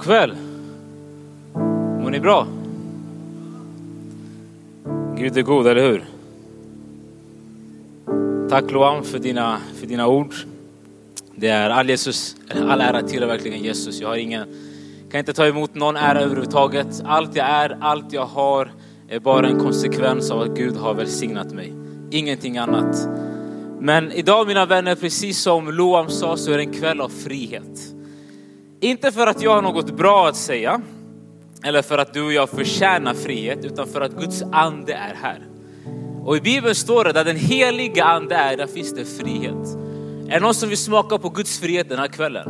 God kväll. Mår ni bra? Gud är god, eller hur? Tack Loam för dina, för dina ord. Det är all, Jesus, all ära till verkligen Jesus. Jag har ingen, kan inte ta emot någon ära överhuvudtaget. Allt jag är, allt jag har är bara en konsekvens av att Gud har välsignat mig. Ingenting annat. Men idag mina vänner, precis som Loam sa så är det en kväll av frihet. Inte för att jag har något bra att säga, eller för att du och jag förtjänar frihet, utan för att Guds ande är här. Och i Bibeln står det, där den heliga ande är, där finns det frihet. Är det någon som vill smaka på Guds frihet den här kvällen?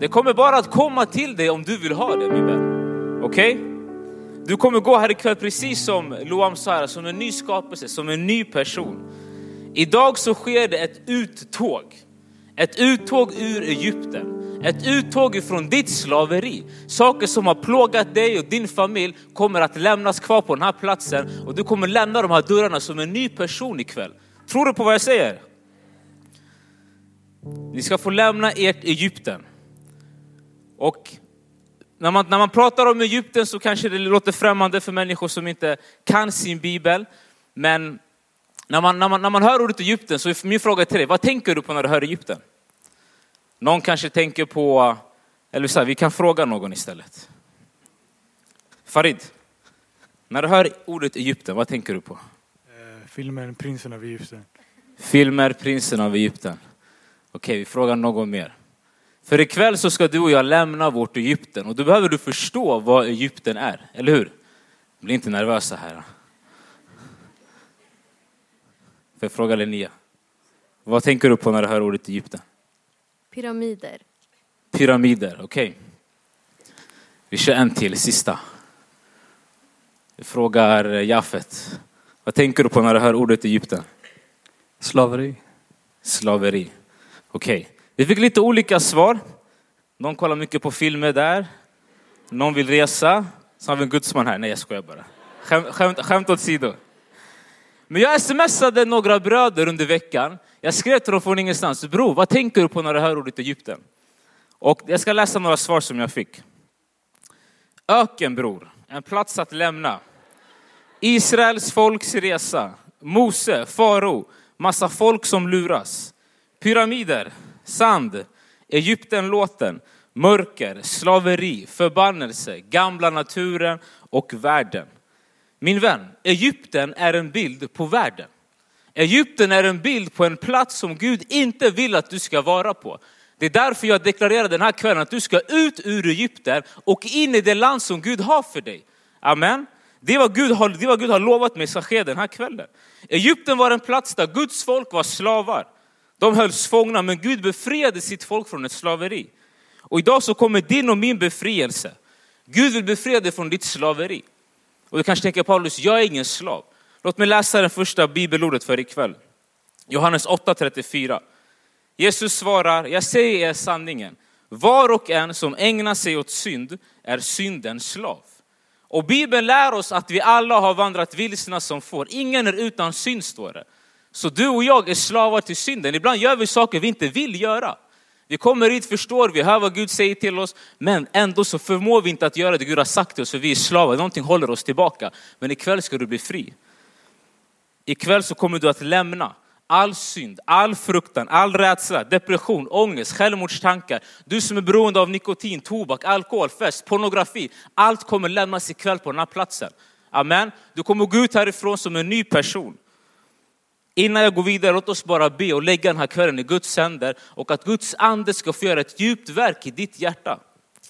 Det kommer bara att komma till dig om du vill ha det min vän. Okej? Okay? Du kommer gå här ikväll precis som Loam sa, som en ny skapelse, som en ny person. Idag så sker det ett uttåg. Ett uttåg ur Egypten. Ett uttåg ifrån ditt slaveri. Saker som har plågat dig och din familj kommer att lämnas kvar på den här platsen och du kommer lämna de här dörrarna som en ny person ikväll. Tror du på vad jag säger? Ni ska få lämna ert Egypten. Och när man, när man pratar om Egypten så kanske det låter främmande för människor som inte kan sin bibel. Men när man, när man, när man hör ordet Egypten så är min fråga till dig, vad tänker du på när du hör Egypten? Någon kanske tänker på, eller så här, vi kan fråga någon istället. Farid, när du hör ordet Egypten, vad tänker du på? Eh, filmen Prinsen av Egypten. Filmer Prinsen av Egypten. Okej, vi frågar någon mer. För ikväll så ska du och jag lämna vårt Egypten och då behöver du förstå vad Egypten är, eller hur? Bli inte nervösa här. Får jag fråga Linnea? Vad tänker du på när du hör ordet Egypten? Pyramider. Pyramider, okej. Okay. Vi kör en till, sista. Vi frågar Jafet. Vad tänker du på när du hör ordet Egypten? Slaveri. Slaveri. Okej. Okay. Vi fick lite olika svar. Någon kollar mycket på filmer där. Någon vill resa. Så har vi en gudsman här. Nej, jag skojar bara. Skämt, skämt, skämt åt sidor. Men jag smsade några bröder under veckan. Jag skrev till dem från ingenstans. Bror, vad tänker du på när du hör ordet Egypten? Och jag ska läsa några svar som jag fick. Öken bror, en plats att lämna. Israels folks resa. Mose, farao, massa folk som luras. Pyramider, sand, Egyptenlåten, mörker, slaveri, förbannelse, gamla naturen och världen. Min vän, Egypten är en bild på världen. Egypten är en bild på en plats som Gud inte vill att du ska vara på. Det är därför jag deklarerar den här kvällen att du ska ut ur Egypten och in i det land som Gud har för dig. Amen. Det är vad Gud har, det vad Gud har lovat mig ska ske den här kvällen. Egypten var en plats där Guds folk var slavar. De hölls fångna men Gud befriade sitt folk från ett slaveri. Och idag så kommer din och min befrielse. Gud vill befria dig från ditt slaveri. Och du kanske tänker Paulus, jag är ingen slav. Låt mig läsa det första bibelordet för ikväll. Johannes 8.34. Jesus svarar, jag säger er sanningen. Var och en som ägnar sig åt synd är syndens slav. Och Bibeln lär oss att vi alla har vandrat vilsna som får. Ingen är utan synd står det. Så du och jag är slavar till synden. Ibland gör vi saker vi inte vill göra. Vi kommer hit, förstår, vi hör vad Gud säger till oss, men ändå så förmår vi inte att göra det Gud har sagt till oss, för vi är slavar. Någonting håller oss tillbaka. Men ikväll ska du bli fri. Ikväll så kommer du att lämna all synd, all fruktan, all rädsla, depression, ångest, självmordstankar. Du som är beroende av nikotin, tobak, alkohol, fest, pornografi. Allt kommer lämnas ikväll på den här platsen. Amen. Du kommer gå ut härifrån som en ny person. Innan jag går vidare, låt oss bara be och lägga den här kvällen i Guds händer och att Guds ande ska få göra ett djupt verk i ditt hjärta.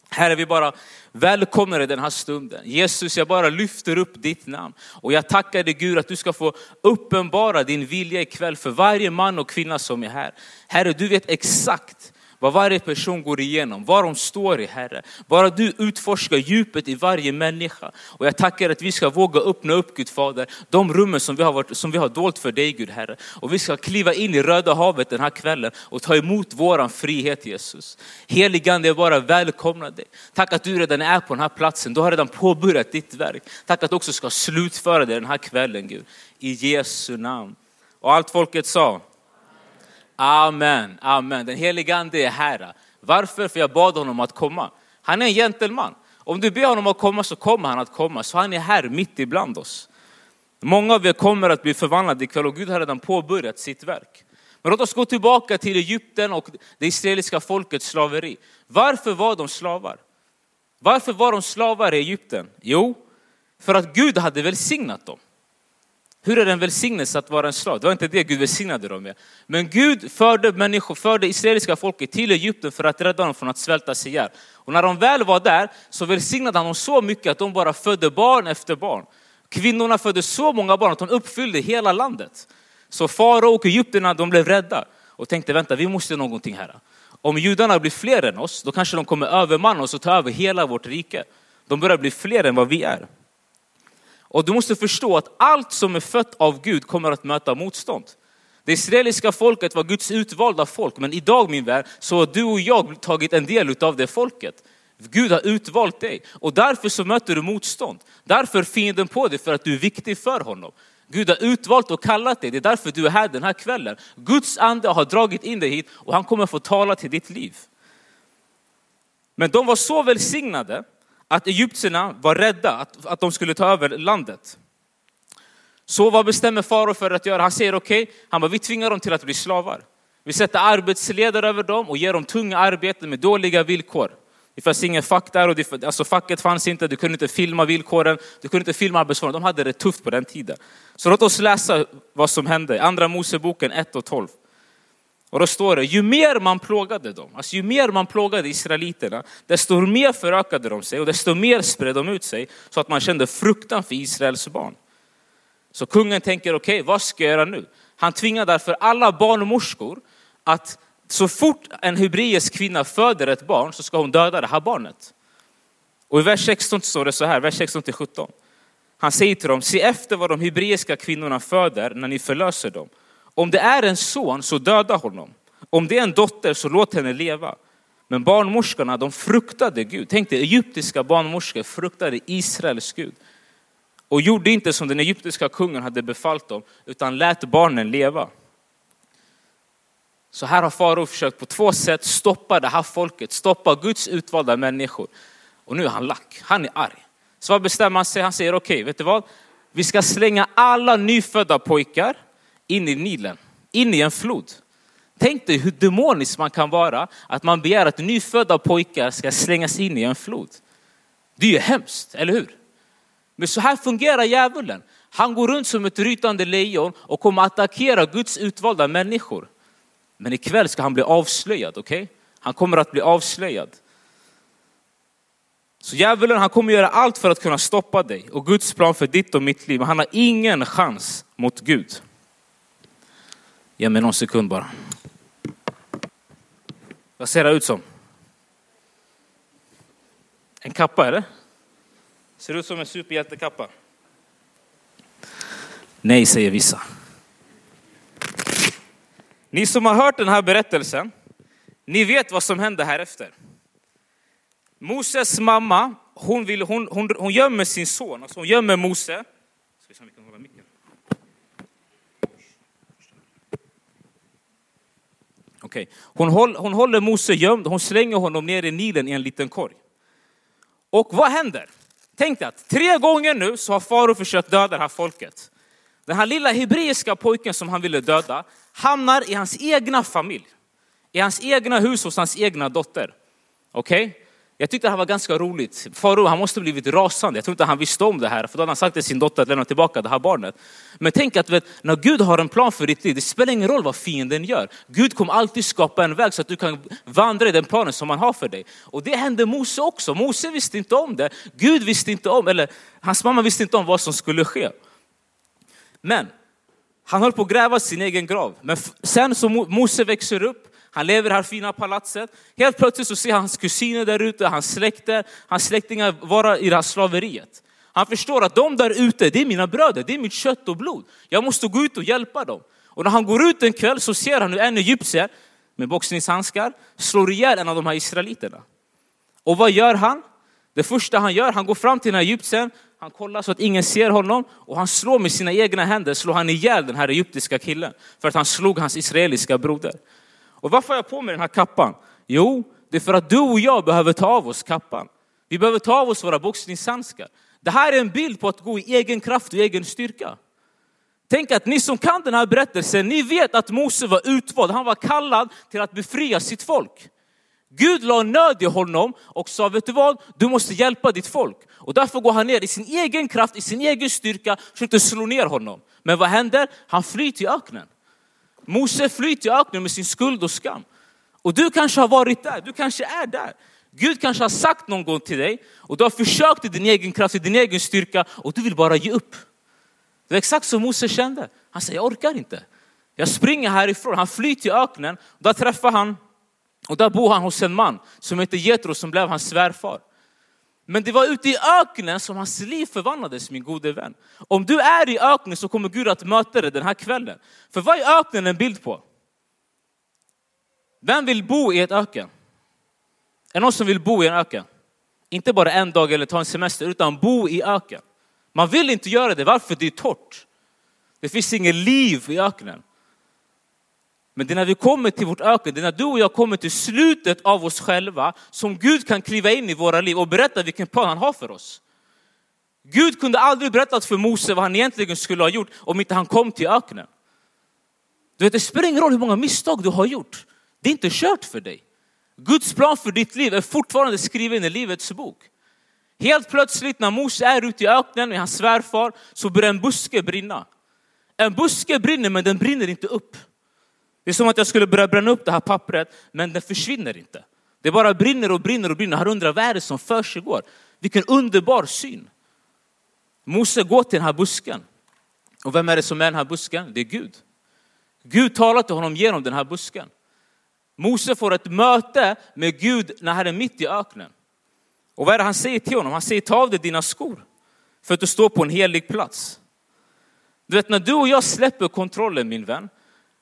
Herre, vi bara välkomnar dig den här stunden. Jesus, jag bara lyfter upp ditt namn. Och jag tackar dig Gud att du ska få uppenbara din vilja ikväll för varje man och kvinna som är här. Herre, du vet exakt vad varje person går igenom, vad de står i Herre. Bara du utforskar djupet i varje människa. Och jag tackar att vi ska våga öppna upp Gud Fader, de rummen som vi har, varit, som vi har dolt för dig Gud Herre. Och vi ska kliva in i Röda havet den här kvällen och ta emot våran frihet Jesus. Heligande, jag bara välkomnar dig. Tack att du redan är på den här platsen, du har redan påbörjat ditt verk. Tack att du också ska slutföra det den här kvällen Gud. I Jesu namn. Och allt folket sa, Amen, amen. Den helige ande är här. Varför? För jag bad honom att komma. Han är en gentleman. Om du ber honom att komma så kommer han att komma, så han är här mitt ibland oss. Många av er kommer att bli förvandlade ikväll och Gud har redan påbörjat sitt verk. Men låt oss gå tillbaka till Egypten och det israeliska folkets slaveri. Varför var de slavar? Varför var de slavar i Egypten? Jo, för att Gud hade välsignat dem. Hur är det en välsignelse att vara en slav? Det var inte det Gud välsignade dem med. Men Gud förde människor, förde israeliska folket till Egypten för att rädda dem från att svälta sig ihjäl. Och när de väl var där så välsignade han dem så mycket att de bara födde barn efter barn. Kvinnorna födde så många barn att de uppfyllde hela landet. Så farao och egyptierna de blev rädda och tänkte vänta vi måste göra någonting här. Om judarna blir fler än oss då kanske de kommer övermanna oss och ta över hela vårt rike. De börjar bli fler än vad vi är. Och du måste förstå att allt som är fött av Gud kommer att möta motstånd. Det israeliska folket var Guds utvalda folk, men idag min vän så har du och jag tagit en del av det folket. Gud har utvalt dig och därför så möter du motstånd. Därför fienden på dig för att du är viktig för honom. Gud har utvalt och kallat dig, det är därför du är här den här kvällen. Guds ande har dragit in dig hit och han kommer få tala till ditt liv. Men de var så välsignade att egyptierna var rädda att, att de skulle ta över landet. Så vad bestämmer farao för att göra? Han säger okej, okay, han bara, vi tvingar dem till att bli slavar. Vi sätter arbetsledare över dem och ger dem tunga arbeten med dåliga villkor. Det fanns ingen fack där, och det, alltså facket fanns inte, du kunde inte filma villkoren, du kunde inte filma arbetsförhållandena. De hade det tufft på den tiden. Så låt oss läsa vad som hände, i andra Moseboken 1 och 12. Och då står det, ju mer man plågade dem, alltså ju mer man plågade israeliterna, desto mer förökade de sig och desto mer spred de ut sig så att man kände fruktan för Israels barn. Så kungen tänker, okej, okay, vad ska jag göra nu? Han tvingar därför alla barnmorskor att så fort en hebreisk kvinna föder ett barn så ska hon döda det här barnet. Och i vers 16 står det så här, vers 16 till 17. Han säger till dem, se efter vad de hebreiska kvinnorna föder när ni förlöser dem. Om det är en son så döda honom. Om det är en dotter så låt henne leva. Men barnmorskorna de fruktade Gud. Tänk dig egyptiska barnmorskor fruktade Israels Gud. Och gjorde inte som den egyptiska kungen hade befallt dem utan lät barnen leva. Så här har farao försökt på två sätt stoppa det här folket, stoppa Guds utvalda människor. Och nu är han lack, han är arg. Så vad bestämmer han sig? Han säger okej, okay, vet du vad? Vi ska slänga alla nyfödda pojkar in i Nilen, in i en flod. Tänk dig hur demonisk man kan vara, att man begär att nyfödda pojkar ska slängas in i en flod. Det är ju hemskt, eller hur? Men så här fungerar djävulen. Han går runt som ett rytande lejon och kommer attackera Guds utvalda människor. Men ikväll ska han bli avslöjad, okej? Okay? Han kommer att bli avslöjad. Så djävulen han kommer göra allt för att kunna stoppa dig och Guds plan för ditt och mitt liv. Men han har ingen chans mot Gud. Ge mig någon sekund bara. Vad ser det ut som? En kappa eller? Ser ut som en superhjältekappa? Nej, säger vissa. Ni som har hört den här berättelsen, ni vet vad som hände här efter. Moses mamma, hon, vill, hon, hon, hon gömmer sin son, alltså hon gömmer Mose. Okay. Hon, håll, hon håller Mose gömd, hon slänger honom ner i Nilen i en liten korg. Och vad händer? Tänk dig att tre gånger nu så har farao försökt döda det här folket. Den här lilla hebreiska pojken som han ville döda hamnar i hans egna familj. I hans egna hus hos hans egna dotter. Okej? Okay? Jag tyckte det här var ganska roligt. Farao han måste blivit rasande. Jag tror inte han visste om det här, för då hade han sagt till sin dotter att lämna tillbaka det här barnet. Men tänk att vet, när Gud har en plan för ditt liv, det spelar ingen roll vad fienden gör. Gud kommer alltid skapa en väg så att du kan vandra i den planen som han har för dig. Och det hände Mose också. Mose visste inte om det. Gud visste inte om, eller hans mamma visste inte om vad som skulle ske. Men han höll på att gräva sin egen grav. Men sen så Mose växer upp, han lever i det här fina palatset. Helt plötsligt så ser han hans kusiner där ute, hans släkter, hans släktingar vara i det här slaveriet. Han förstår att de där ute, det är mina bröder, det är mitt kött och blod. Jag måste gå ut och hjälpa dem. Och när han går ut en kväll så ser han hur en egyptier med boxningshandskar slår ihjäl en av de här israeliterna. Och vad gör han? Det första han gör, han går fram till den här egyptiern, han kollar så att ingen ser honom och han slår med sina egna händer, slår han ihjäl den här egyptiska killen för att han slog hans israeliska broder. Och varför har jag på mig den här kappan? Jo, Det är för att du och jag behöver ta av oss kappan. Vi behöver ta av oss våra boxningshandskar. Det här är en bild på att gå i egen kraft och egen styrka. Tänk att ni som kan den här berättelsen, ni vet att Mose var utvald, han var kallad till att befria sitt folk. Gud la nöd i honom och sa, vet du vad? Du måste hjälpa ditt folk. Och därför går han ner i sin egen kraft, i sin egen styrka, försökte slå ner honom. Men vad händer? Han flyr till öknen. Mose flyr till öknen med sin skuld och skam. Och du kanske har varit där, du kanske är där. Gud kanske har sagt någon gång till dig och du har försökt i din egen kraft, i din egen styrka och du vill bara ge upp. Det var exakt så Mose kände. Han säger, jag orkar inte. Jag springer härifrån. Han flyr till öknen. Där träffar han, och där bor han hos en man som heter Jetro som blev hans svärfar. Men det var ute i öknen som hans liv förvandlades min gode vän. Om du är i öknen så kommer Gud att möta dig den här kvällen. För vad är öknen en bild på? Vem vill bo i ett öken? Är det någon som vill bo i en öken? Inte bara en dag eller ta en semester, utan bo i öken. Man vill inte göra det, varför? Det är torrt. Det finns inget liv i öknen. Men det är när vi kommer till vårt öken, det är när du och jag kommer till slutet av oss själva som Gud kan kliva in i våra liv och berätta vilken plan han har för oss. Gud kunde aldrig berättat för Mose vad han egentligen skulle ha gjort om inte han kom till öknen. Du vet, det spelar ingen roll hur många misstag du har gjort. Det är inte kört för dig. Guds plan för ditt liv är fortfarande skriven i Livets bok. Helt plötsligt när Mose är ute i öknen med hans svärfar så börjar en buske brinna. En buske brinner men den brinner inte upp. Det är som att jag skulle börja bränna upp det här pappret men det försvinner inte. Det bara brinner och brinner och brinner. Han undrar vad är det som försiggår? Vilken underbar syn. Mose går till den här busken. Och vem är det som är den här busken? Det är Gud. Gud talar till honom genom den här busken. Mose får ett möte med Gud när han är mitt i öknen. Och vad är det han säger till honom? Han säger ta av dig dina skor för att du står på en helig plats. Du vet när du och jag släpper kontrollen min vän,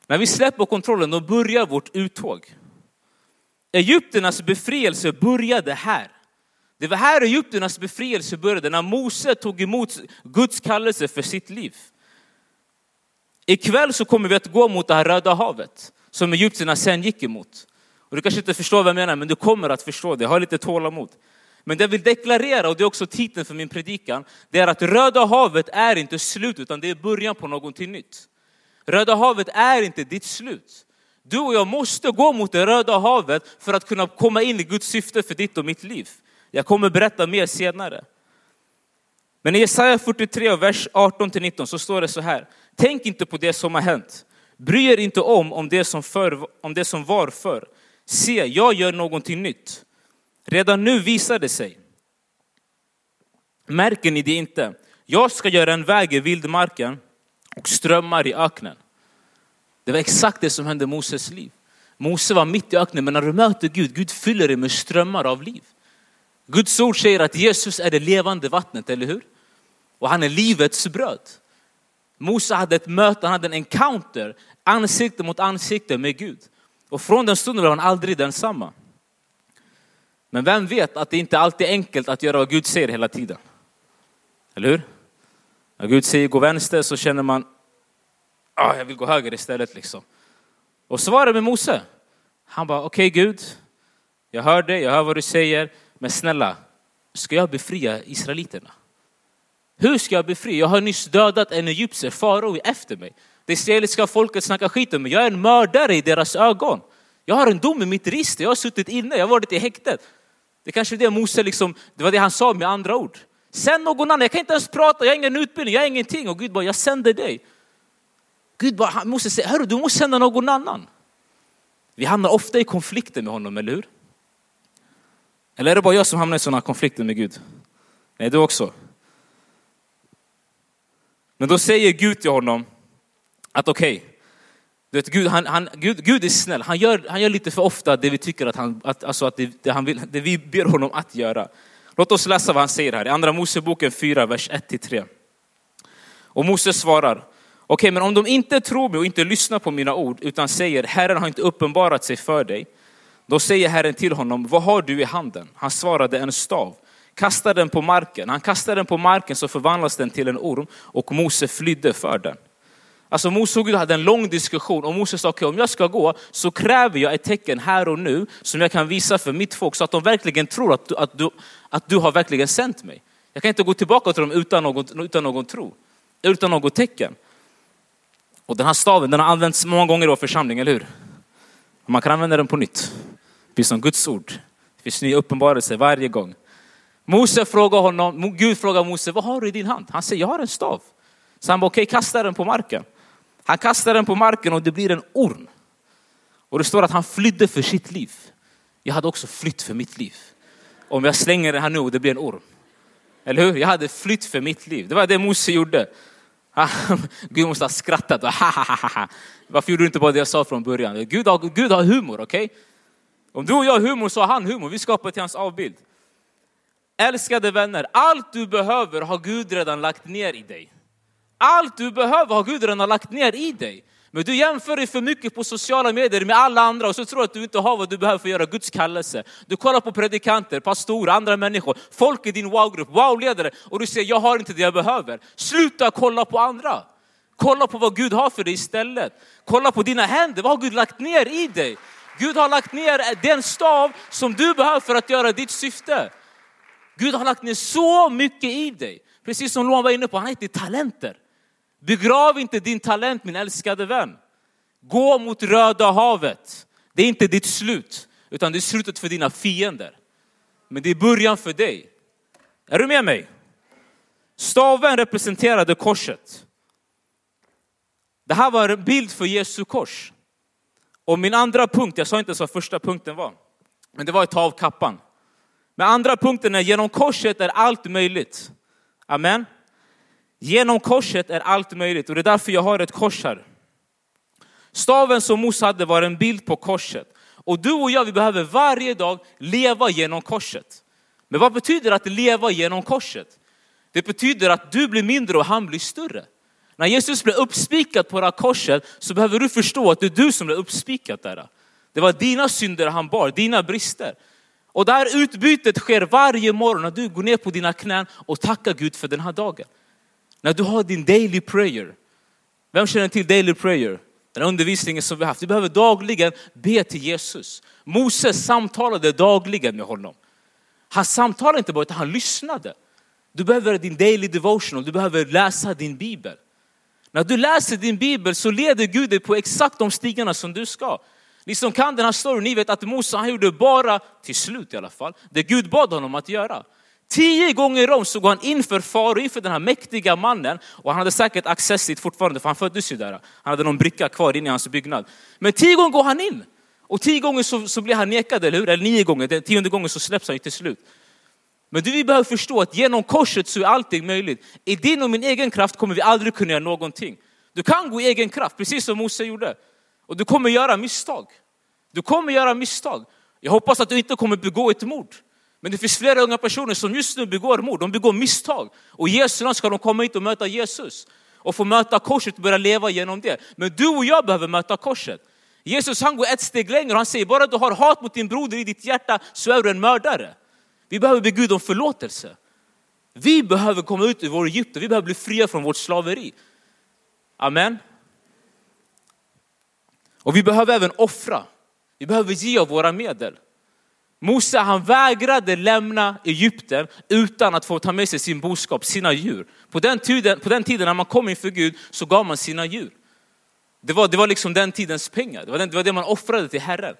när vi släpper kontrollen då börjar vårt uttåg. Egypternas befrielse började här. Det var här Egypternas befrielse började, när Mose tog emot Guds kallelse för sitt liv. Ikväll så kommer vi att gå mot det här Röda havet som Egypterna sen gick emot. Och du kanske inte förstår vad jag menar, men du kommer att förstå det. Ha lite tålamod. Men det jag vill deklarera, och det är också titeln för min predikan, det är att Röda havet är inte slut, utan det är början på någonting nytt. Röda havet är inte ditt slut. Du och jag måste gå mot det Röda havet för att kunna komma in i Guds syfte för ditt och mitt liv. Jag kommer berätta mer senare. Men i Jesaja 43, vers 18-19 så står det så här. Tänk inte på det som har hänt. Bry er inte om, om, det som för, om det som var förr. Se, jag gör någonting nytt. Redan nu visar det sig. Märker ni det inte? Jag ska göra en väg i vildmarken och strömmar i öknen. Det var exakt det som hände i Moses liv. Mose var mitt i öknen, men när du möter Gud, Gud fyller dig med strömmar av liv. Guds ord säger att Jesus är det levande vattnet, eller hur? Och han är livets bröd. Mose hade ett möte, han hade en encounter, ansikte mot ansikte med Gud. Och från den stunden var han aldrig densamma. Men vem vet att det inte alltid är enkelt att göra vad Gud säger hela tiden? Eller hur? När Gud säger gå vänster så känner man, ah, jag vill gå höger istället liksom. Och så var det med Mose. Han bara, okej okay, Gud, jag hör dig, jag hör vad du säger, men snälla, ska jag befria israeliterna? Hur ska jag befria? Jag har nyss dödat en egyptier, farao efter mig. Det israeliska folket snackar skit om mig, jag är en mördare i deras ögon. Jag har en dom i mitt register, jag har suttit inne, jag har varit i häktet. Det kanske är det Mose liksom, det var det han sa med andra ord. Sänd någon annan, jag kan inte ens prata, jag har ingen utbildning, jag har ingenting. Och Gud bara, jag sänder dig. Gud bara, måste säga, hörru du måste sända någon annan. Vi hamnar ofta i konflikter med honom, eller hur? Eller är det bara jag som hamnar i sådana konflikter med Gud? Nej, du också. Men då säger Gud till honom att okej, okay, Gud, han, han, Gud, Gud är snäll, han gör, han gör lite för ofta det vi tycker att han, att, alltså att det, det, han vill, det vi ber honom att göra. Låt oss läsa vad han säger här i andra Moseboken 4, vers 1-3. Och Moses svarar, okej okay, men om de inte tror mig och inte lyssnar på mina ord utan säger Herren har inte uppenbarat sig för dig. Då säger Herren till honom, vad har du i handen? Han svarade en stav kastar den på marken. Han kastar den på marken så förvandlas den till en orm och Mose flydde för den. Alltså Mose och Gud hade en lång diskussion och Mose sa, okej om jag ska gå så kräver jag ett tecken här och nu som jag kan visa för mitt folk så att de verkligen tror att du, att du, att du har verkligen sänt mig. Jag kan inte gå tillbaka till dem utan någon, utan någon tro, utan något tecken. Och den här staven den har använts många gånger i vår församling, eller hur? Man kan använda den på nytt. Det finns som Guds ord. Det finns nya uppenbarelser varje gång. Mose frågar honom, Gud frågar Mose, vad har du i din hand? Han säger, jag har en stav. Så han bara, okej, okay, kasta den på marken. Han kastar den på marken och det blir en orm. Och det står att han flydde för sitt liv. Jag hade också flytt för mitt liv. Om jag slänger den här nu och det blir en orm. Eller hur? Jag hade flytt för mitt liv. Det var det Mose gjorde. Ah, Gud måste ha skrattat. Varför gjorde du inte bara det jag sa från början? Gud har, Gud har humor, okej? Okay? Om du och jag har humor så har han humor. Vi skapar till hans avbild. Älskade vänner, allt du behöver har Gud redan lagt ner i dig. Allt du behöver har Gud redan lagt ner i dig. Men du jämför dig för mycket på sociala medier med alla andra och så tror du att du inte har vad du behöver för att göra Guds kallelse. Du kollar på predikanter, pastorer, andra människor, folk i din wow-grupp, wow-ledare och du säger jag har inte det jag behöver. Sluta kolla på andra. Kolla på vad Gud har för dig istället. Kolla på dina händer, vad har Gud lagt ner i dig? Gud har lagt ner den stav som du behöver för att göra ditt syfte. Gud har lagt ner så mycket i dig. Precis som Loan var inne på, han heter talenter. Begrav inte din talent min älskade vän. Gå mot Röda havet. Det är inte ditt slut, utan det är slutet för dina fiender. Men det är början för dig. Är du med mig? Staven representerade korset. Det här var en bild för Jesu kors. Och min andra punkt, jag sa inte ens vad första punkten var, men det var att ta av kappan. Men andra punkten är genom korset är allt möjligt. Amen. Genom korset är allt möjligt och det är därför jag har ett kors här. Staven som Mose hade var en bild på korset. Och du och jag, vi behöver varje dag leva genom korset. Men vad betyder att leva genom korset? Det betyder att du blir mindre och han blir större. När Jesus blev uppspikad på det här korset så behöver du förstå att det är du som blev uppspikad där. Det var dina synder han bar, dina brister. Och det här utbytet sker varje morgon när du går ner på dina knän och tackar Gud för den här dagen. När du har din daily prayer. Vem känner till daily prayer? Den undervisningen som vi har haft. Du behöver dagligen be till Jesus. Moses samtalade dagligen med honom. Han samtalade inte bara utan han lyssnade. Du behöver din daily devotional, du behöver läsa din bibel. När du läser din bibel så leder Gud dig på exakt de stigarna som du ska. Ni som kan den här storyn, ni vet att Mose han gjorde bara, till slut i alla fall, det Gud bad honom att göra. Tio gånger om så går han inför farao, inför den här mäktiga mannen. Och han hade säkert access dit fortfarande, för han föddes ju där. Han hade någon bricka kvar inne i hans byggnad. Men tio gånger går han in. Och tio gånger så, så blir han nekad, eller hur? Eller nio gånger, den tionde gången så släpps han ju till slut. Men du, vi behöver förstå att genom korset så är allting möjligt. I din och min egen kraft kommer vi aldrig kunna göra någonting. Du kan gå i egen kraft, precis som Mose gjorde. Och du kommer göra misstag. Du kommer göra misstag. Jag hoppas att du inte kommer begå ett mord. Men det finns flera unga personer som just nu begår mord, de begår misstag. Och i Jesu namn ska de komma hit och möta Jesus. Och få möta korset och börja leva genom det. Men du och jag behöver möta korset. Jesus han går ett steg längre och han säger, bara du har hat mot din broder i ditt hjärta så är du en mördare. Vi behöver be Gud om förlåtelse. Vi behöver komma ut ur vår Egypten, vi behöver bli fria från vårt slaveri. Amen. Och vi behöver även offra. Vi behöver ge av våra medel. Mose han vägrade lämna Egypten utan att få ta med sig sin boskap, sina djur. På den, tiden, på den tiden när man kom inför Gud så gav man sina djur. Det var, det var liksom den tidens pengar, det var, den, det var det man offrade till Herren.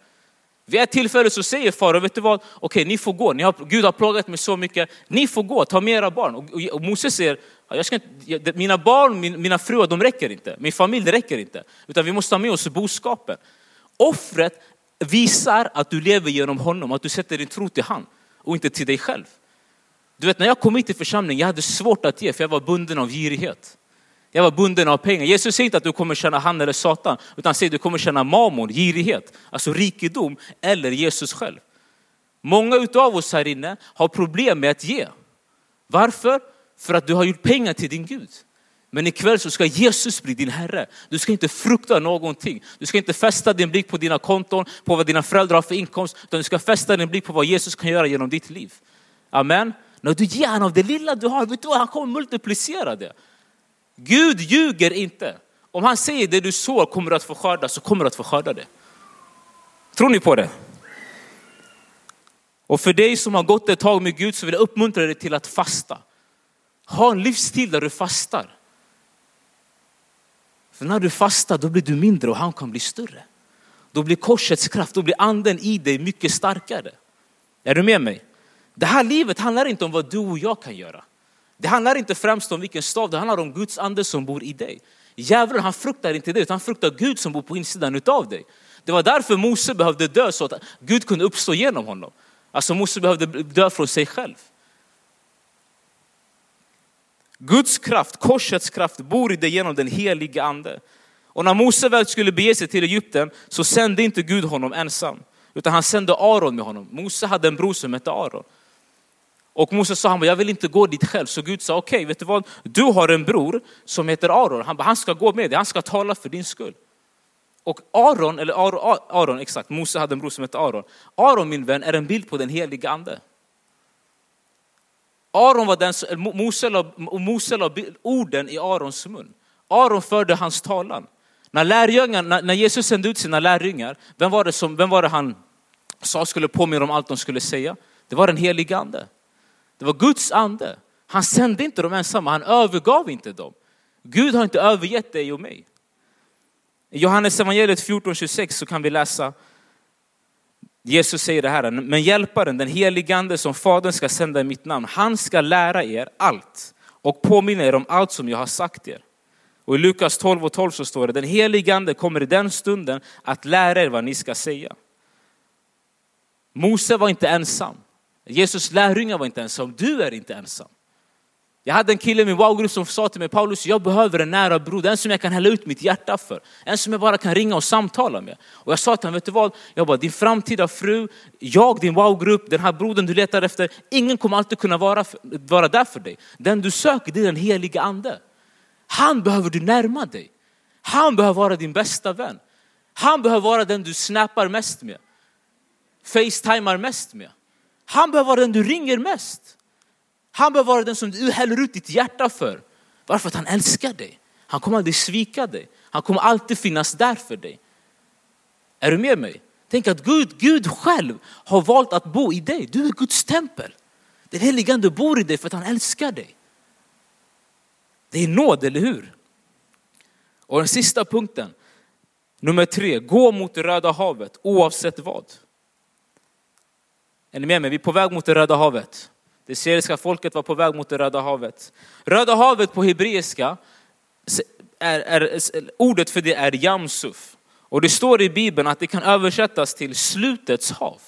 Vid ett tillfälle så säger farao, vet du vad? Okej, ni får gå. Ni har, Gud har plågat mig så mycket. Ni får gå, ta med era barn. Och, och, och Moses säger, jag ska inte, mina barn, min, mina fruar, de räcker inte. Min familj, det räcker inte. Utan vi måste ha med oss boskapen. Offret visar att du lever genom honom, att du sätter din tro till han och inte till dig själv. Du vet när jag kom hit till församlingen, jag hade svårt att ge för jag var bunden av girighet. Jag var bunden av pengar. Jesus säger inte att du kommer känna han eller Satan, utan han säger att du kommer känna mamon, girighet, alltså rikedom eller Jesus själv. Många utav oss här inne har problem med att ge. Varför? För att du har gjort pengar till din Gud. Men ikväll så ska Jesus bli din Herre. Du ska inte frukta någonting. Du ska inte fästa din blick på dina konton, på vad dina föräldrar har för inkomst, utan du ska fästa din blick på vad Jesus kan göra genom ditt liv. Amen. När du ger honom det lilla du har, vet du vad? Han kommer multiplicera det. Gud ljuger inte. Om han säger det du sår kommer du att få skörda, så kommer du att få skörda det. Tror ni på det? Och för dig som har gått ett tag med Gud så vill jag uppmuntra dig till att fasta. Ha en livsstil där du fastar. För när du fastar då blir du mindre och han kan bli större. Då blir korsets kraft, då blir anden i dig mycket starkare. Är du med mig? Det här livet handlar inte om vad du och jag kan göra. Det handlar inte främst om vilken stav, det handlar om Guds ande som bor i dig. Djävulen han fruktar inte dig utan han fruktar Gud som bor på insidan utav dig. Det var därför Mose behövde dö så att Gud kunde uppstå genom honom. Alltså Mose behövde dö från sig själv. Guds kraft, korsets kraft, bor i dig genom den helige ande. Och när Mose väl skulle bege sig till Egypten så sände inte Gud honom ensam, utan han sände Aron med honom. Mose hade en bror som hette Aron. Och Mose sa, han bara, jag vill inte gå dit själv. Så Gud sa, okej, okay, vet du vad? Du har en bror som heter Aron. Han bara, han ska gå med dig, han ska tala för din skull. Och Aron, eller Aron, Aron, exakt, Mose hade en bror som hette Aron. Aron min vän är en bild på den heliga ande. Aron var den som, Mose la, Mose la orden i Arons mun. Aron förde hans talan. När, lärjungarna, när Jesus sände ut sina lärjungar, vem var, det som, vem var det han sa skulle påminna om allt de skulle säga? Det var den helige ande. Det var Guds ande. Han sände inte dem ensamma, han övergav inte dem. Gud har inte övergett dig och mig. I Johannes evangeliet 14.26 så kan vi läsa Jesus säger det här, men hjälparen, den helige ande som fadern ska sända i mitt namn, han ska lära er allt och påminna er om allt som jag har sagt er. Och i Lukas 12 och 12 så står det, den helige ande kommer i den stunden att lära er vad ni ska säga. Mose var inte ensam. Jesus lärjungar var inte ensam, du är inte ensam. Jag hade en kille i min wow-grupp som sa till mig, Paulus jag behöver en nära bror, en som jag kan hälla ut mitt hjärta för. En som jag bara kan ringa och samtala med. Och jag sa till honom, vet du vad? Jag bara, din framtida fru, jag, din wow-grupp, den här brodern du letar efter, ingen kommer alltid kunna vara, vara där för dig. Den du söker, det är den heliga ande. Han behöver du närma dig. Han behöver vara din bästa vän. Han behöver vara den du snappar mest med. Facetimar mest med. Han behöver vara den du ringer mest. Han behöver vara den som du häller ut ditt hjärta för. Varför? Att han älskar dig. Han kommer aldrig svika dig. Han kommer alltid finnas där för dig. Är du med mig? Tänk att Gud, Gud själv har valt att bo i dig. Du är Guds tempel. Den helige ande bor i dig för att han älskar dig. Det är nåd, eller hur? Och den sista punkten, nummer tre, gå mot det Röda havet oavsett vad. Är ni med mig? Vi är på väg mot det Röda havet. Det syriska folket var på väg mot det Röda havet. Röda havet på hebreiska, är, är, ordet för det är Jamsuf. Och det står i Bibeln att det kan översättas till slutets hav.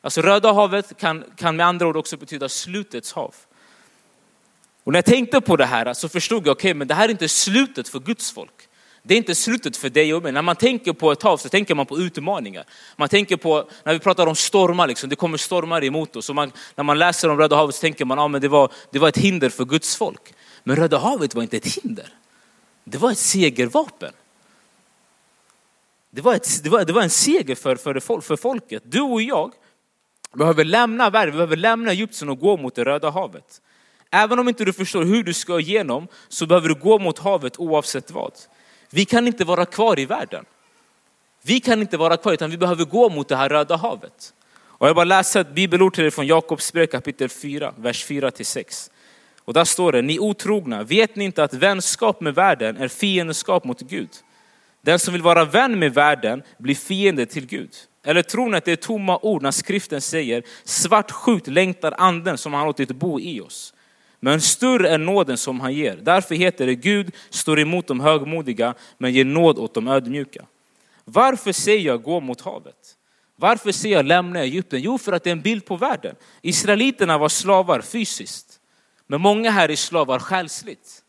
Alltså Röda havet kan, kan med andra ord också betyda slutets hav. Och när jag tänkte på det här så förstod jag, okej okay, men det här är inte slutet för Guds folk. Det är inte slutet för dig och mig. När man tänker på ett hav så tänker man på utmaningar. Man tänker på, när vi pratar om stormar, liksom, det kommer stormar emot oss. Och man, när man läser om Röda havet så tänker man, att ah, det, var, det var ett hinder för Guds folk. Men Röda havet var inte ett hinder. Det var ett segervapen. Det var, ett, det var, det var en seger för, för, för folket. Du och jag behöver lämna världen, vi behöver lämna Egypten och gå mot det Röda havet. Även om inte du förstår hur du ska igenom så behöver du gå mot havet oavsett vad. Vi kan inte vara kvar i världen. Vi kan inte vara kvar utan vi behöver gå mot det här röda havet. Och jag bara läser ett bibelord till er från Jakobs brev kapitel 4, vers 4 till 6. Och där står det, ni otrogna, vet ni inte att vänskap med världen är fiendskap mot Gud? Den som vill vara vän med världen blir fiende till Gud. Eller tror ni att det är tomma ord när skriften säger, svartsjukt längtar anden som han låtit bo i oss. Men större är nåden som han ger. Därför heter det Gud står emot de högmodiga men ger nåd åt de ödmjuka. Varför säger jag gå mot havet? Varför säger jag lämna Egypten? Jo, för att det är en bild på världen. Israeliterna var slavar fysiskt, men många här är slavar själsligt.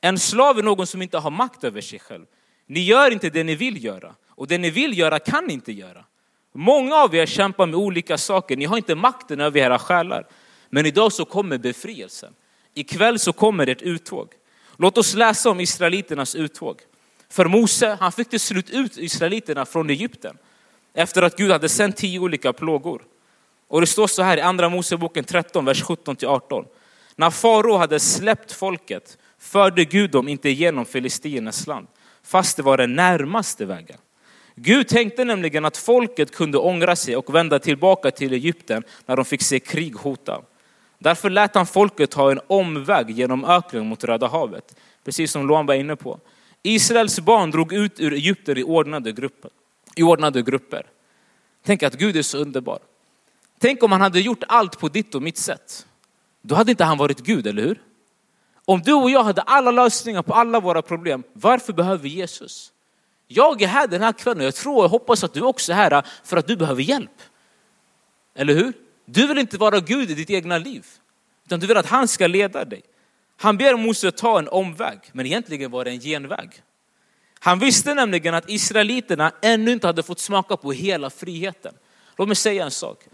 En slav är någon som inte har makt över sig själv. Ni gör inte det ni vill göra och det ni vill göra kan ni inte göra. Många av er kämpar med olika saker, ni har inte makten över era själar. Men idag så kommer befrielsen. Ikväll så kommer ett uttåg. Låt oss läsa om israeliternas uttåg. För Mose, han fick till slut ut israeliterna från Egypten. Efter att Gud hade sänt tio olika plågor. Och det står så här i andra Moseboken 13, vers 17 till 18. När farao hade släppt folket förde Gud dem inte igenom Filistiernas land, fast det var den närmaste vägen. Gud tänkte nämligen att folket kunde ångra sig och vända tillbaka till Egypten när de fick se krig hota. Därför lät han folket ta en omväg genom öknen mot Röda havet, precis som Loan var inne på. Israels barn drog ut ur Egypten i ordnade grupper. I ordnade grupper. Tänk att Gud är så underbar. Tänk om han hade gjort allt på ditt och mitt sätt. Då hade inte han varit Gud, eller hur? Om du och jag hade alla lösningar på alla våra problem, varför behöver vi Jesus? Jag är här den här kvällen och jag tror och hoppas att du också är här för att du behöver hjälp. Eller hur? Du vill inte vara Gud i ditt egna liv, utan du vill att han ska leda dig. Han ber Mose ta en omväg, men egentligen var det en genväg. Han visste nämligen att israeliterna ännu inte hade fått smaka på hela friheten. Låt mig säga en sak.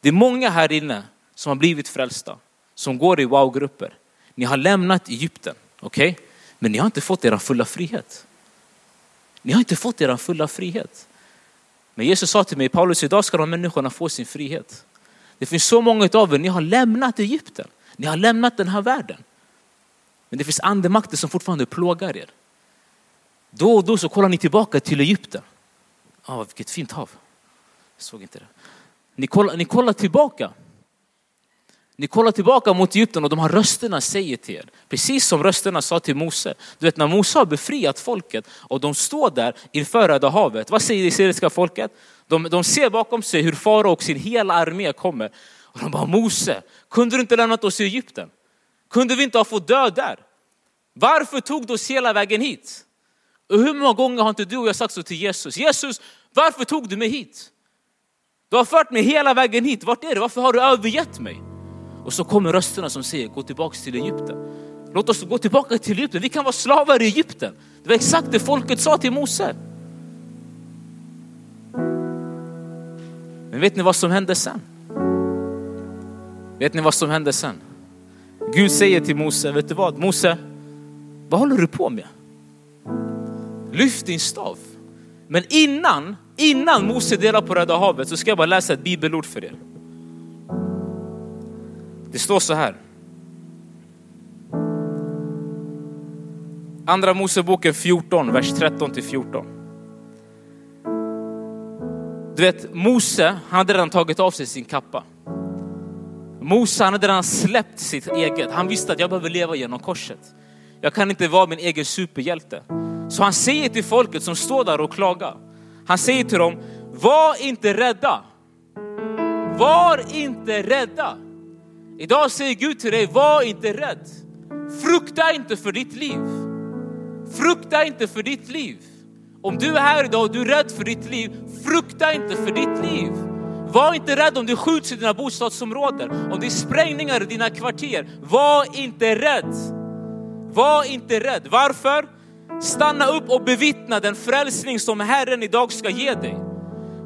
Det är många här inne som har blivit frälsta, som går i wow-grupper. Ni har lämnat Egypten, okej? Okay? Men ni har inte fått er fulla frihet. Ni har inte fått er fulla frihet. Men Jesus sa till mig, Paulus idag ska de människorna få sin frihet. Det finns så många av er, ni har lämnat Egypten. Ni har lämnat den här världen. Men det finns andemakter som fortfarande plågar er. Då och då så kollar ni tillbaka till Egypten. Ah, vilket fint hav. Jag såg inte det. Ni kollar, ni kollar tillbaka. Ni kollar tillbaka mot Egypten och de här rösterna säger till er, precis som rösterna sa till Mose. Du vet när Mose har befriat folket och de står där inför Röda havet, vad säger det israeliska folket? De, de ser bakom sig hur farao och sin hela armé kommer. Och de bara, Mose, kunde du inte lämnat oss i Egypten? Kunde vi inte ha fått dö där? Varför tog du oss hela vägen hit? Och hur många gånger har inte du och jag sagt så till Jesus? Jesus, varför tog du mig hit? Du har fört mig hela vägen hit, vart är det? Varför har du övergett mig? Och så kommer rösterna som säger, gå tillbaka till Egypten. Låt oss gå tillbaka till Egypten, vi kan vara slavar i Egypten. Det var exakt det folket sa till Mose. Men vet ni vad som hände sen? Vet ni vad som hände sen? Gud säger till Mose, vet du vad? Mose, vad håller du på med? Lyft din stav. Men innan, innan Mose delar på Röda havet så ska jag bara läsa ett bibelord för er. Det står så här. Andra Moseboken 14, vers 13 till 14. Du vet, Mose, han hade redan tagit av sig sin kappa. Mose, han hade redan släppt sitt eget. Han visste att jag behöver leva genom korset. Jag kan inte vara min egen superhjälte. Så han säger till folket som står där och klagar. Han säger till dem, var inte rädda. Var inte rädda. Idag säger Gud till dig, var inte rädd. Frukta inte för ditt liv. Frukta inte för ditt liv. Om du är här idag och du är rädd för ditt liv, frukta inte för ditt liv. Var inte rädd om det skjuts i dina bostadsområden, om det är sprängningar i dina kvarter. Var inte rädd. Var inte rädd. Varför? Stanna upp och bevittna den frälsning som Herren idag ska ge dig.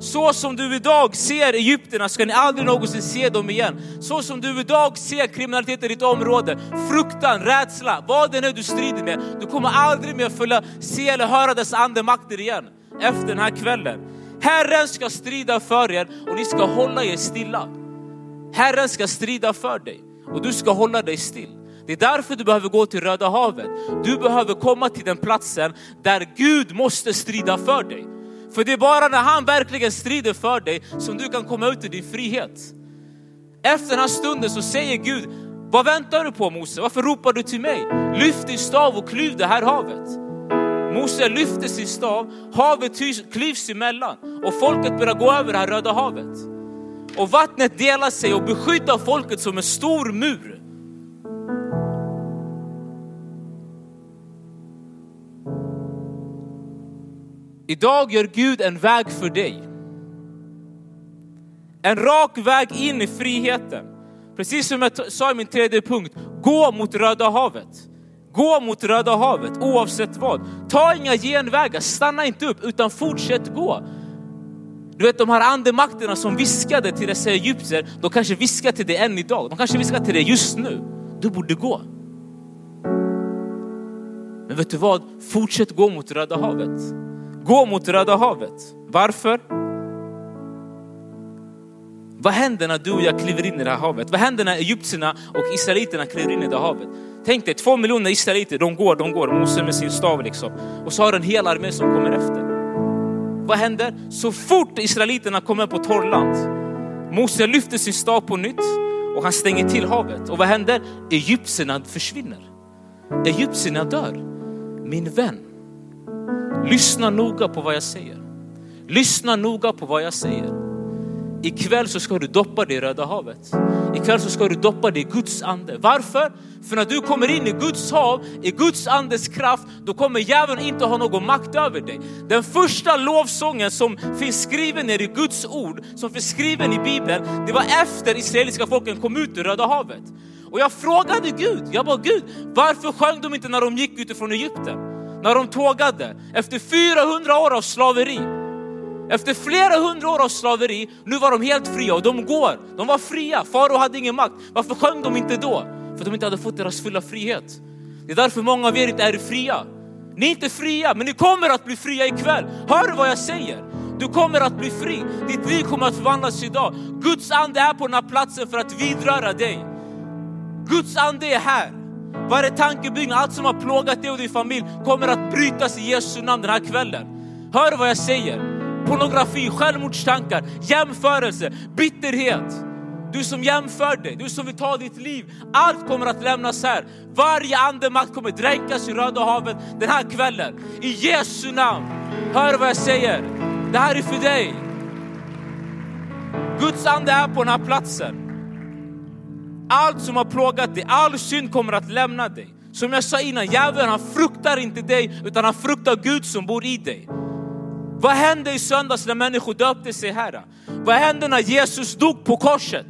Så som du idag ser Egypterna ska ni aldrig någonsin se dem igen. Så som du idag ser kriminaliteten i ditt område, fruktan, rädsla, vad det är du strider med. Du kommer aldrig mer följa, se eller höra dess andemakter igen efter den här kvällen. Herren ska strida för er och ni ska hålla er stilla. Herren ska strida för dig och du ska hålla dig still. Det är därför du behöver gå till Röda havet. Du behöver komma till den platsen där Gud måste strida för dig. För det är bara när han verkligen strider för dig som du kan komma ut i din frihet. Efter den här stunden så säger Gud, vad väntar du på Mose? Varför ropar du till mig? Lyft din stav och klyv det här havet. Mose lyfter sin stav, havet klyvs emellan och folket börjar gå över det här Röda havet. Och vattnet delar sig och beskyddar folket som en stor mur. Idag gör Gud en väg för dig. En rak väg in i friheten. Precis som jag sa i min tredje punkt, gå mot Röda havet. Gå mot Röda havet oavsett vad. Ta inga genvägar, stanna inte upp utan fortsätt gå. Du vet de här andemakterna som viskade till dessa egyptier, de kanske viskar till dig än idag. De kanske viskar till dig just nu. Du borde gå. Men vet du vad? Fortsätt gå mot Röda havet. Gå mot Röda havet. Varför? Vad händer när du och jag kliver in i det här havet? Vad händer när egyptierna och israeliterna kliver in i det här havet? Tänk dig, två miljoner israeliter, de går, de går, Mose med sin stav liksom. Och så har du en hel armé som kommer efter. Vad händer? Så fort israeliterna kommer på torrland, Mose lyfter sin stav på nytt och han stänger till havet. Och vad händer? Egyptierna försvinner. Egyptierna dör. Min vän, lyssna noga på vad jag säger. Lyssna noga på vad jag säger. Ikväll så ska du doppa dig i Röda havet. Ikväll så ska du doppa dig i Guds ande. Varför? För när du kommer in i Guds hav, i Guds andes kraft, då kommer djävulen inte ha någon makt över dig. Den första lovsången som finns skriven ner i Guds ord, som finns skriven i Bibeln, det var efter israeliska folken kom ut ur Röda havet. Och jag frågade Gud, jag bara Gud, varför sjöng de inte när de gick utifrån Egypten? När de tågade efter 400 år av slaveri. Efter flera hundra år av slaveri, nu var de helt fria och de går. De var fria, farao hade ingen makt. Varför sjöng de inte då? För att de inte hade fått deras fulla frihet. Det är därför många av er inte är fria. Ni är inte fria, men ni kommer att bli fria ikväll. Hör du vad jag säger? Du kommer att bli fri. Ditt liv kommer att förvandlas idag. Guds ande är på den här platsen för att vidröra dig. Guds ande är här. Varje tankebyggnad, allt som har plågat dig och din familj kommer att brytas i Jesu namn den här kvällen. Hör du vad jag säger? pornografi, självmordstankar, jämförelse, bitterhet. Du som jämför dig, du som vill ta ditt liv. Allt kommer att lämnas här. Varje andemakt kommer dränkas i Röda havet den här kvällen. I Jesu namn. Hör vad jag säger. Det här är för dig. Guds ande är på den här platsen. Allt som har plågat dig, all synd kommer att lämna dig. Som jag sa innan, djävulen han fruktar inte dig utan han fruktar Gud som bor i dig. Vad hände i söndags när människor döpte sig här? Vad hände när Jesus dog på korset?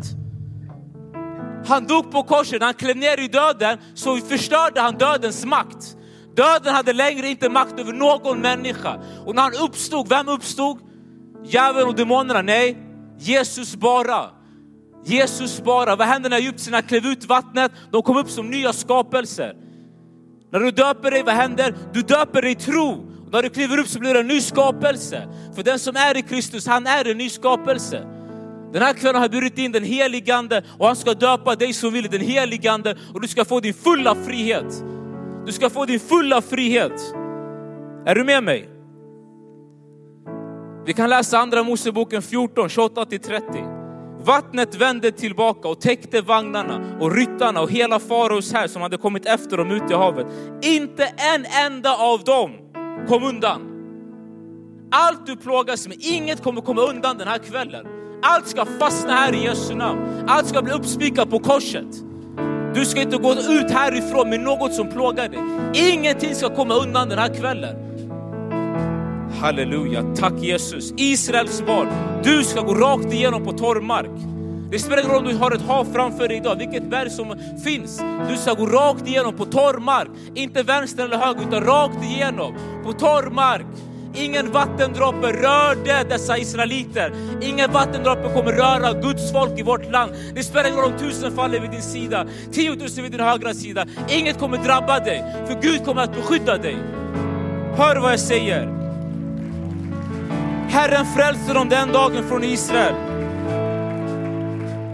Han dog på korset, han klev ner i döden, så förstörde han dödens makt. Döden hade längre inte makt över någon människa. Och när han uppstod, vem uppstod? Djävulen och demonerna? Nej, Jesus bara. Jesus bara. Vad hände när egyptierna klev ut vattnet? De kom upp som nya skapelser. När du döper dig, vad händer? Du döper dig i tro. När du kliver upp så blir det en ny skapelse. För den som är i Kristus, han är en ny skapelse. Den här kvällen har jag burit in den heligande och han ska döpa dig som vill den heligande och du ska få din fulla frihet. Du ska få din fulla frihet. Är du med mig? Vi kan läsa andra Moseboken 14, 28-30. Vattnet vände tillbaka och täckte vagnarna och ryttarna och hela faraos här som hade kommit efter dem ute i havet. Inte en enda av dem kom undan. Allt du plågas med, inget kommer komma undan den här kvällen. Allt ska fastna här i Jesu namn. Allt ska bli uppspikat på korset. Du ska inte gå ut härifrån med något som plågar dig. Ingenting ska komma undan den här kvällen. Halleluja, tack Jesus. Israels barn, du ska gå rakt igenom på torr mark. Det spelar ingen roll om du har ett hav framför dig idag, vilket berg som finns. Du ska gå rakt igenom på torr mark. Inte vänster eller höger, utan rakt igenom på torr mark. Ingen vattendroppe rörde dessa israeliter. Ingen vattendroppe kommer röra Guds folk i vårt land. Det spelar ingen roll om tusen faller vid din sida, tiotusen vid din högra sida. Inget kommer drabba dig, för Gud kommer att beskydda dig. Hör vad jag säger. Herren frälste dem den dagen från Israel.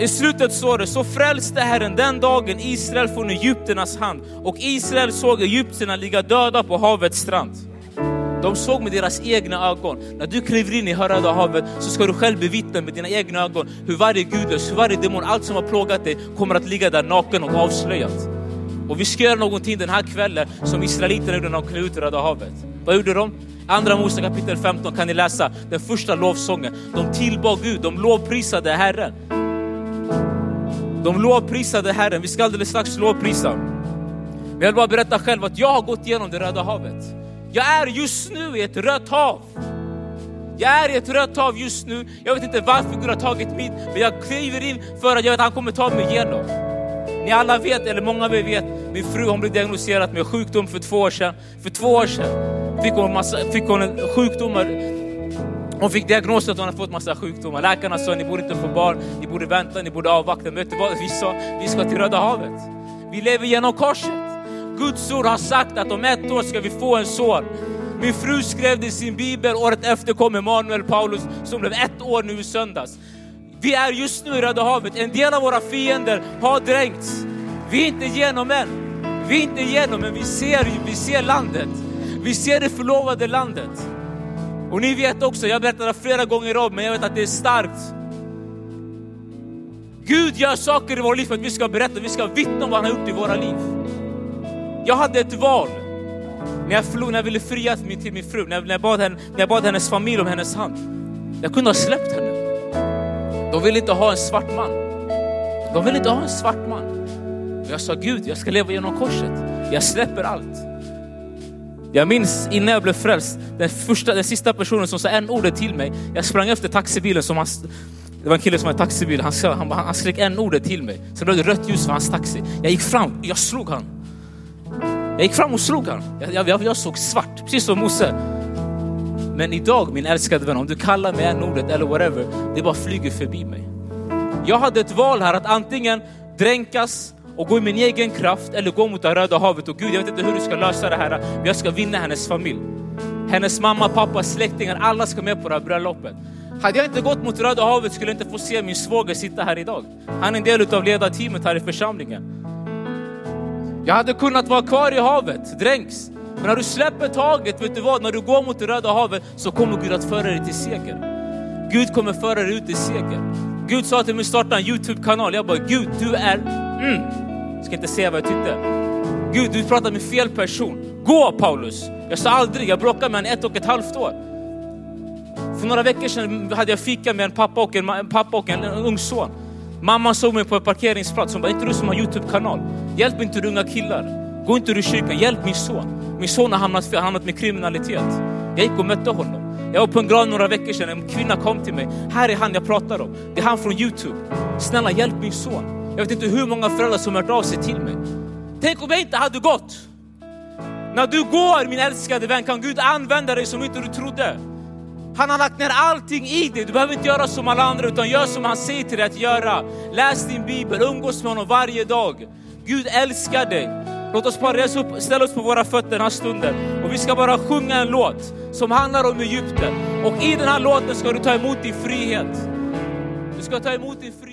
I slutet står det, så frälste Herren den dagen Israel från Egypternas hand och Israel såg Egyptierna ligga döda på havets strand. De såg med deras egna ögon. När du kliver in i Röda havet så ska du själv bevittna med dina egna ögon hur varje gudlös, hur varje demon, allt som har plågat dig kommer att ligga där naken och avslöjat. Och vi ska göra någonting den här kvällen som israeliterna gjorde när de klev ut i Röda havet. Vad gjorde de? Andra Mose kapitel 15 kan ni läsa den första lovsången. De tillbad Gud, de lovprisade Herren. De lovprisade Herren, vi ska alldeles strax lovprisa. Men jag vill bara berätta själv att jag har gått igenom det Röda havet. Jag är just nu i ett rött hav. Jag är i ett rött hav just nu. Jag vet inte varför Gud har tagit mig men jag kliver in för att jag vet att han kommer ta mig igenom. Ni alla vet, eller många av er vet, min fru hon blev diagnostiserad med sjukdom för två år sedan. För två år sedan fick hon, massa, fick hon sjukdomar hon fick diagnosen att hon hade fått massa sjukdomar. Läkarna sa ni borde inte få barn, ni borde vänta, ni borde avvakta. Men vet du vad vi sa? Vi ska till Röda havet. Vi lever genom korset. Guds ord har sagt att om ett år ska vi få en son. Min fru skrev det i sin bibel, året efter kom Emanuel Paulus som blev ett år nu i söndags. Vi är just nu i Röda havet. En del av våra fiender har dränkts. Vi är inte igenom än. Vi är inte igenom, men vi ser, vi ser landet. Vi ser det förlovade landet. Och ni vet också, jag berättade flera gånger om men jag vet att det är starkt. Gud gör saker i våra liv för att vi ska berätta, vi ska vittna om vad han har gjort i våra liv. Jag hade ett val när jag, förlor, när jag ville fria till min, till min fru, när jag, när, jag bad henne, när jag bad hennes familj om hennes hand. Jag kunde ha släppt henne. De vill inte ha en svart man. De vill inte ha en svart man. Men jag sa Gud, jag ska leva genom korset. Jag släpper allt. Jag minns innan jag blev frälst, den, första, den sista personen som sa en ordet till mig, jag sprang efter taxibilen som han, det var en kille som hade taxibil, han, han, han skrek en ordet till mig. Sen blev det rött ljus för hans taxi. Jag gick fram, jag slog han. Jag gick fram och slog han. Jag, jag, jag såg svart, precis som Mose. Men idag min älskade vän, om du kallar mig en ordet eller whatever, det bara flyger förbi mig. Jag hade ett val här att antingen dränkas och gå i min egen kraft eller gå mot det röda havet. Och Gud, jag vet inte hur du ska lösa det här, men jag ska vinna hennes familj. Hennes mamma, pappa, släktingar, alla ska med på det här bröllopet. Hade jag inte gått mot Röda havet skulle jag inte få se min svåger sitta här idag. Han är en del av ledarteamet här i församlingen. Jag hade kunnat vara kvar i havet, dränks. Men när du släpper taget, vet du vad? När du går mot det Röda havet så kommer Gud att föra dig till seger. Gud kommer föra dig ut i seger. Gud sa till mig starta en YouTube-kanal. Jag bara, Gud du är, mm. ska inte säga vad jag tyckte. Gud du pratar med fel person. Gå Paulus! Jag sa aldrig, jag bråkade med honom ett och ett halvt år. För några veckor sedan hade jag fika med en pappa och en, en, pappa och en, en ung son. Mamman såg mig på en parkeringsplats, hon bara, inte du som har YouTube-kanal? Hjälp inte du unga killar. Gå inte du i kyrkan, hjälp min son. Min son har hamnat, hamnat med kriminalitet. Jag gick och mötte honom. Jag var på en grav några veckor sedan, en kvinna kom till mig. Här är han jag pratar om. Det är han från YouTube. Snälla hjälp min son. Jag vet inte hur många föräldrar som har hört av sig till mig. Tänk om jag inte hade gått. När du går min älskade vän kan Gud använda dig som inte du trodde. Han har lagt ner allting i dig. Du behöver inte göra som alla andra utan gör som han säger till dig att göra. Läs din bibel, umgås med honom varje dag. Gud älskar dig. Låt oss bara resa upp, ställa oss på våra fötter den här stunden och vi ska bara sjunga en låt som handlar om Egypten. Och i den här låten ska du ta emot din frihet. Du ska ta emot din frihet.